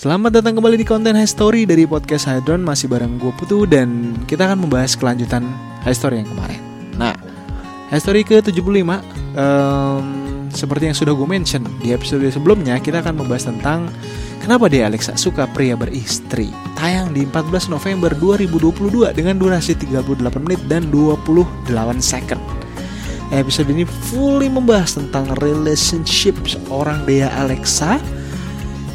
Selamat datang kembali di konten High Story dari podcast Hydron Masih bareng gue Putu dan kita akan membahas kelanjutan High Story yang kemarin. Nah, High Story ke-75 em, Seperti yang sudah gue mention Di episode sebelumnya kita akan membahas tentang Kenapa dia Alexa suka pria beristri. Tayang di 14 November 2022 Dengan durasi 38 menit dan 28 second. Episode ini fully membahas tentang relationship seorang Dea Alexa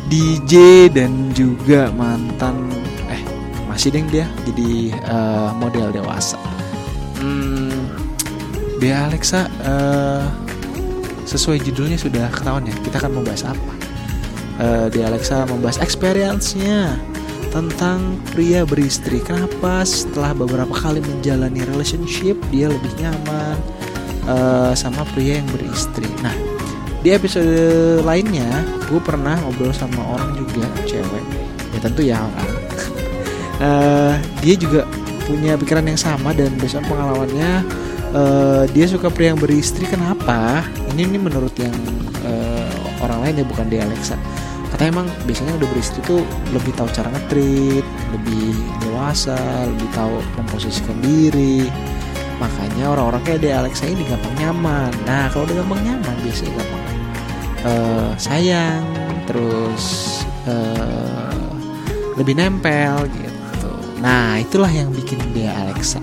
DJ dan juga mantan eh masih deng dia jadi eh, model dewasa. Hmm, Dea Alexa eh, sesuai judulnya sudah ketahuan ya kita akan membahas apa. Eh, Dea Alexa membahas experience-nya tentang pria beristri. Kenapa setelah beberapa kali menjalani relationship dia lebih nyaman eh, sama pria yang beristri. Nah, di episode lainnya gue pernah ngobrol sama orang juga cewek. Ya tentu ya orang. Eh, dia juga punya pikiran yang sama dan berdasarkan pengalamannya. Eh, dia suka pria yang beristri. Kenapa? Ini ini menurut yang eh, orang lain ya bukan dia Alexa. Katanya emang biasanya udah beristri tuh lebih tahu cara ngetrit lebih dewasa lebih tahu memposisikan diri. Makanya orang-orang kayak dia Alexa ini gampang nyaman. Nah kalau udah gampang nyaman biasanya gampang eh, sayang terus eh, lebih nempel gitu. Nah itulah yang bikin dia Alexa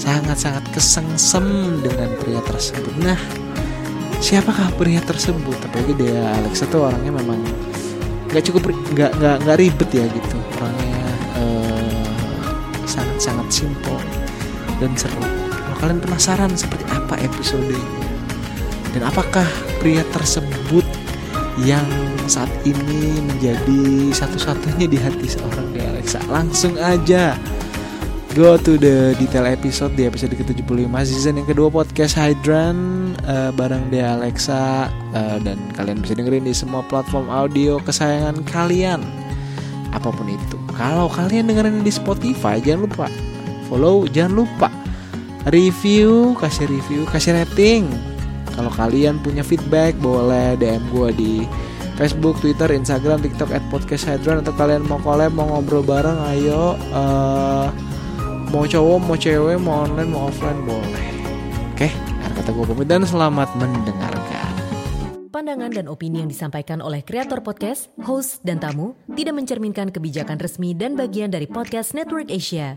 sangat-sangat kesengsem dengan pria tersebut. Nah siapakah pria tersebut? Apalagi dia Alexa tuh orangnya memang nggak cukup nggak nggak nggak ribet ya gitu. Orangnya eh, sangat-sangat simple dan seru. Kalau kalian penasaran seperti apa episodenya dan apakah pria tersebut yang saat ini menjadi satu-satunya di hati seorang di Alexa? Langsung aja. Go to the detail episode di episode ke-75 season yang kedua podcast Hydran eh, bareng Dea Alexa eh, dan kalian bisa dengerin di semua platform audio kesayangan kalian. Apa pun itu. Kalau kalian dengerin di Spotify jangan lupa follow jangan lupa review kasih review kasih rating kalau kalian punya feedback boleh DM gue di Facebook, Twitter, Instagram, TikTok at podcast Hydran atau kalian mau collab, mau ngobrol bareng, ayo eh, mau cowok, mau cewek, mau online, mau offline boleh. Oke, akhir kata gue pamit dan selamat mendengarkan. Pandangan dan opini yang disampaikan oleh kreator podcast, host, dan tamu tidak mencerminkan kebijakan resmi dan bagian dari podcast Network Asia.